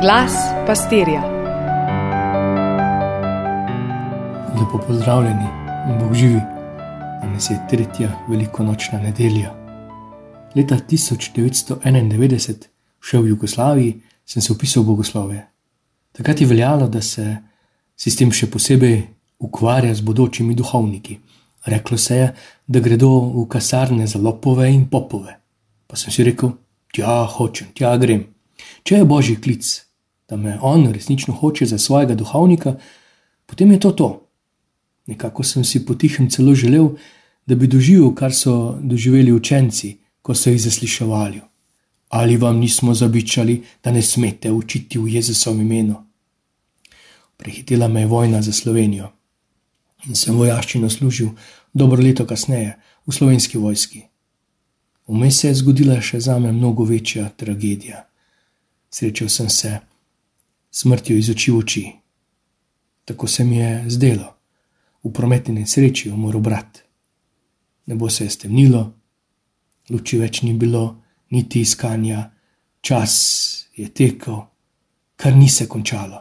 Glas pastirja. Lepo pozdravljeni, Bog živi. Danes je tretja velikonočna nedelja. Leta 1991, še v Jugoslaviji, sem se upisal v bogoslove. Takrat je veljalo, da se sistem še posebej ukvarja z bodočimi duhovniki. Reklo se je, da gredo v kasarne za lopove in popove. Pa sem si rekel, tja hočem, tja grem. Če je božji klic, da me on resnično hoče za svojega duhovnika, potem je to to. Nekako sem si potihem celo želel, da bi doživel, kar so doživeli učenci, ko so jih zasliševali. Ali vam nismo zabičali, da ne smete učiti v Jezusovem imenu? Prehitela me je vojna za Slovenijo in sem vojaščino služil dobro leto kasneje v slovenski vojski. Vmes se je zgodila še za me mnogo večja tragedija. Srečal sem se smrtjo iz oči v oči. Tako se mi je zdelo, v prometni nesreči umrl brat. Nebo se je stemnilo, luči več ni bilo, niti iskanja, čas je tekel, kar ni se končalo.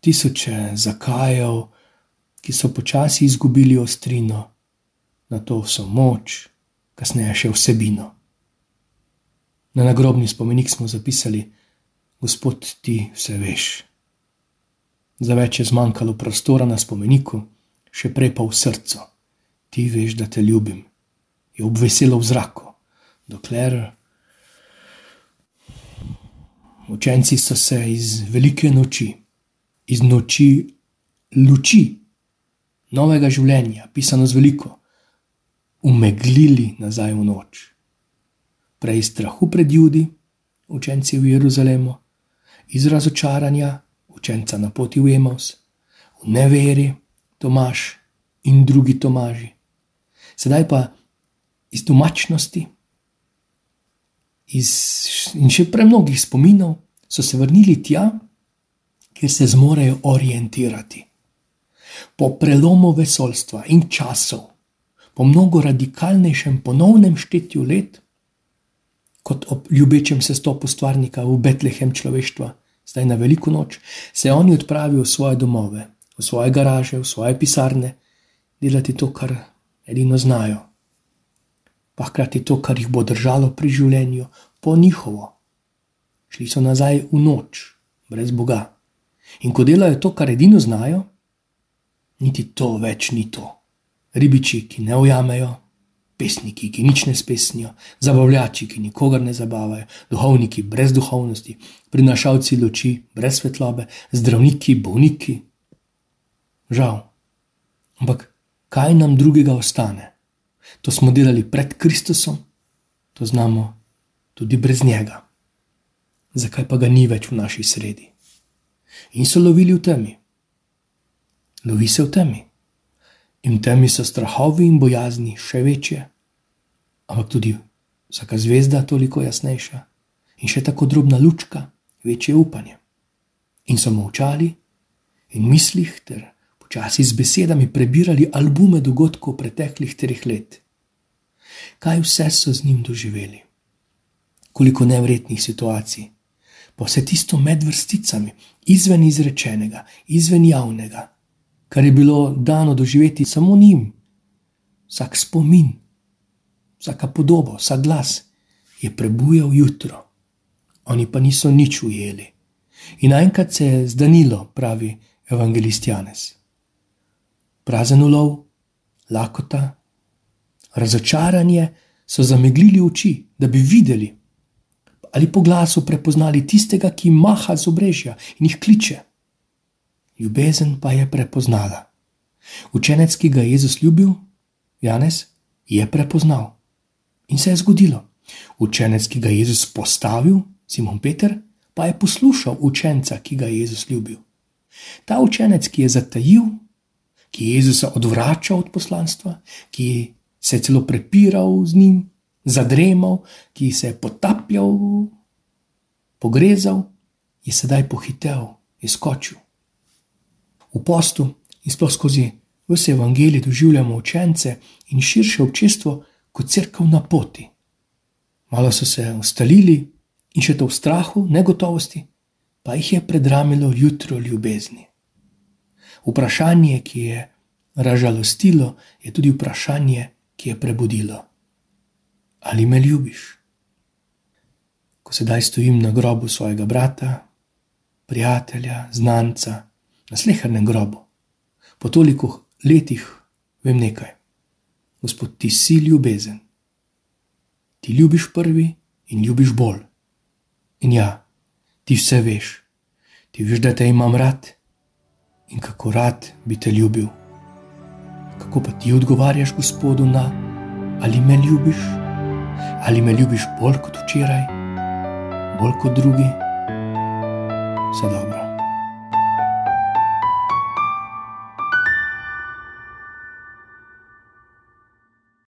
Tisoče zakajev, ki so počasi izgubili ostrino, na to so moč, kasneje še vsebino. Na nagrobni spomenik smo zapisali: Gospod, ti vse veš. Za več je zmanjkalo prostora na spomeniku, še prej pa v srcu. Ti veš, da te ljubim, je obveselo v zraku, dokler. Učenci so se iz velike noči, iz noči luči, novega življenja, pisano z veliko, umeglili nazaj v noč. Prej strahu pred ljudmi, učenci v Jeruzalemu, iz razočaranja, učenca na poti v Emaus, v neveri, Tomaš in drugi Tomaži. Sedaj pa iz domačnosti iz, in še premnogih spominov so se vrnili tja, kjer se zmorejo orientirati po prelomu vesolstva in časov, po mnogo radikalnejšem ponovnem štetju let, kot ob ljubečem sestopu stvarnika v Betlehem človeštva, zdaj na veliko noč, se oni odpravijo v svoje domove, v svoje garaže, v svoje pisarne, delati to, kar edino znajo. Pa hkrati to, kar jih bo držalo pri življenju, po njihovo. Šli so nazaj v noč, brez Boga. In ko delajo to, kar edino znajo, niti to več ni to. Ribiči, ki ne ujamejo, pesniki, ki nič ne spesnijo, zabavljači, ki nikogar ne zabavajo, duhovniki brez duhovnosti, prinašalci luči brez svetlobe, zdravniki, bolniki. Žal. Ampak kaj nam drugega ostane? To smo delali pred Kristusom, to znamo tudi brez njega. Zakaj pa ga ni več v naši sredi? In so lovili v temi lovi se v temi. In v temi so strahovi in bojazni še večje, ampak tudi vsaka zvezda toliko jasnejša in še tako drobna lučka, večje upanje. In so molčali in mislih ter počasi z besedami prebirali albume dogodkov preteklih treh let. Kaj vse so z njim doživeli? Koliko nevretnih situacij, pa vse tisto med vrsticami, izven izrečenega, izven javnega kar je bilo dano doživeti samo njim. Vsak spomin, vsaka podoba, vsak glas je prebujal jutro, oni pa niso nič ujeli. In naenkrat se je zdanilo, pravi evangelist Janes. Prazen ulov, lakota, razočaranje so zameglili oči, da bi videli ali po glasu prepoznali tistega, ki maha z obrežja in jih kliče ljubezen pa je prepoznala. Učenec, ki ga je Jezus ljubil, Janez, je prepoznal. In se je zgodilo. Učenec, ki ga je Jezus postavil, Simon Peter, pa je poslušal učenca, ki ga je Jezus ljubil. Ta učenec, ki je zatajil, ki je Jezusa odvračal od poslanstva, ki se je celo prepiral z njim, zadremal, ki se je potapljal, pogrezal, je sedaj pohitel, je skočil v postu in sploh skozi vse evangelije doživljamo učence in širše občestvo kot crkv na poti. Malo so se ustalili in še to v strahu, negotovosti, pa jih je predramilo jutro ljubezni. Vprašanje, ki je razžalostilo, je tudi vprašanje, ki je prebudilo. Ali me ljubiš? Ko sedaj stojim na grobu svojega brata, prijatelja, znanca, na slehrnem grobu, po toliko letih vem nekaj. Gospod, ti si ljubezen. Ti ljubiš prvi in ljubiš bolj. In ja, ti vse veš, ti veš, da te imam rad in kako rad bi te ljubil. Kako pa ti odgovarjaš, Gospodu, na ali me ljubiš, ali me ljubiš bolj kot včeraj, bolj kot drugi? Vse dobro.